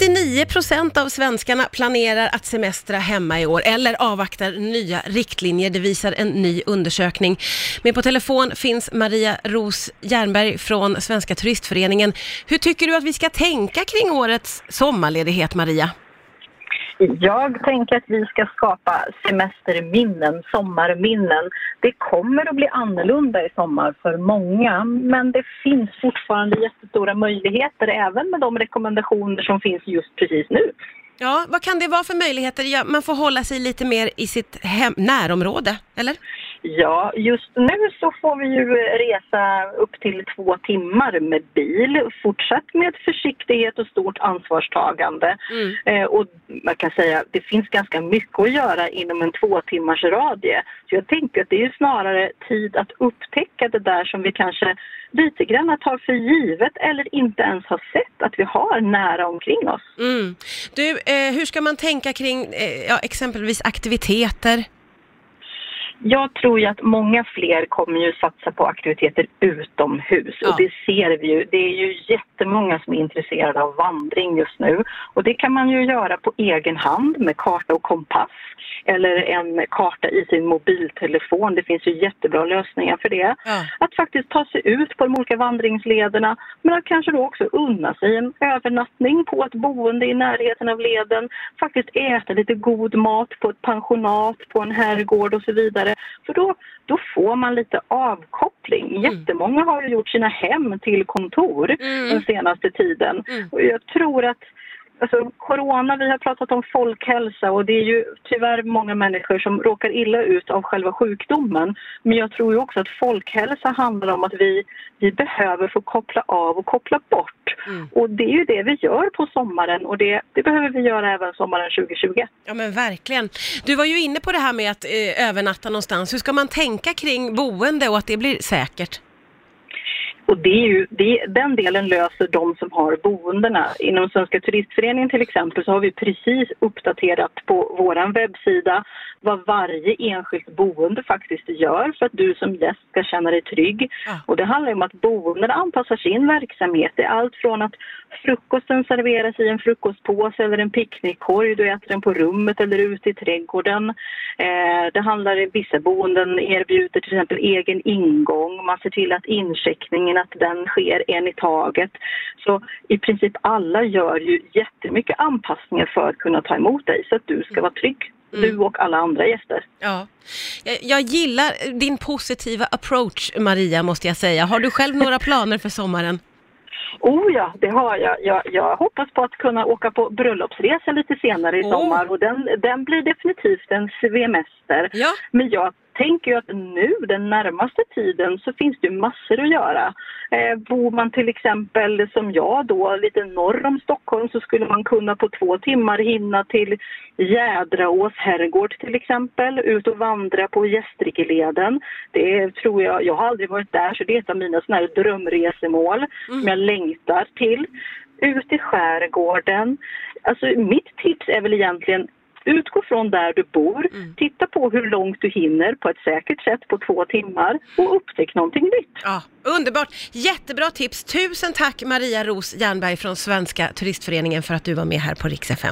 99 procent av svenskarna planerar att semestra hemma i år eller avvaktar nya riktlinjer. Det visar en ny undersökning. Med på telefon finns Maria Ros Jernberg från Svenska Turistföreningen. Hur tycker du att vi ska tänka kring årets sommarledighet, Maria? Jag tänker att vi ska skapa semesterminnen, sommarminnen. Det kommer att bli annorlunda i sommar för många men det finns fortfarande jättestora möjligheter även med de rekommendationer som finns just precis nu. Ja, vad kan det vara för möjligheter? Ja, man får hålla sig lite mer i sitt hem, närområde, eller? Ja, just nu så får vi ju resa upp till två timmar med bil. Fortsatt med försiktighet och stort ansvarstagande. Mm. Eh, och man kan säga det finns ganska mycket att göra inom en två timmars radie. Så jag tänker att det är snarare tid att upptäcka det där som vi kanske lite grann tar för givet eller inte ens har sett att vi har nära omkring oss. Mm. Du, eh, hur ska man tänka kring eh, ja, exempelvis aktiviteter? Jag tror ju att många fler kommer ju satsa på aktiviteter utomhus ja. och det ser vi ju. Det är ju jättemånga som är intresserade av vandring just nu och det kan man ju göra på egen hand med karta och kompass eller en karta i sin mobiltelefon. Det finns ju jättebra lösningar för det. Ja. Att faktiskt ta sig ut på de olika vandringslederna men att kanske då också unna sig en övernattning på ett boende i närheten av leden. Faktiskt äta lite god mat på ett pensionat, på en herrgård och så vidare. För då, då får man lite avkoppling. Mm. Jättemånga har ju gjort sina hem till kontor mm. den senaste tiden. Mm. Och jag tror att Alltså, corona, vi har pratat om folkhälsa och det är ju tyvärr många människor som råkar illa ut av själva sjukdomen. Men jag tror ju också att folkhälsa handlar om att vi, vi behöver få koppla av och koppla bort. Mm. Och det är ju det vi gör på sommaren och det, det behöver vi göra även sommaren 2020. Ja men verkligen. Du var ju inne på det här med att eh, övernatta någonstans. Hur ska man tänka kring boende och att det blir säkert? Och det är ju, det, den delen löser de som har boendena. Inom Svenska turistföreningen till exempel så har vi precis uppdaterat på vår webbsida vad varje enskilt boende faktiskt gör för att du som gäst ska känna dig trygg. Ja. Och det handlar om att boendena anpassar sin verksamhet. Det är allt från att frukosten serveras i en frukostpåse eller en picknickkorg, du äter den på rummet eller ute i trädgården. Eh, det handlar i vissa boenden erbjuder till exempel egen ingång, man ser till att incheckningen att den sker en i taget. Så i princip alla gör ju jättemycket anpassningar för att kunna ta emot dig så att du ska vara trygg. Mm. Du och alla andra gäster. Ja. Jag gillar din positiva approach Maria måste jag säga. Har du själv några planer för sommaren? Oh ja, det har jag. jag. Jag hoppas på att kunna åka på bröllopsresa lite senare i oh. sommar och den, den blir definitivt en svemester. Ja. Men jag tänker ju att nu den närmaste tiden så finns det massor att göra. Eh, bor man till exempel som jag då lite norr om Stockholm så skulle man kunna på två timmar hinna till Jädraås herrgård till exempel, ut och vandra på Gästrikeleden. Det tror jag, jag har aldrig varit där så det är ett av mina såna här drömresemål mm. som jag längtar till. Ut i skärgården. Alltså mitt tips är väl egentligen Utgå från där du bor, mm. titta på hur långt du hinner på ett säkert sätt på två timmar och upptäck någonting nytt. Ja, underbart! Jättebra tips! Tusen tack Maria Ros Jernberg från Svenska Turistföreningen för att du var med här på Rix FM.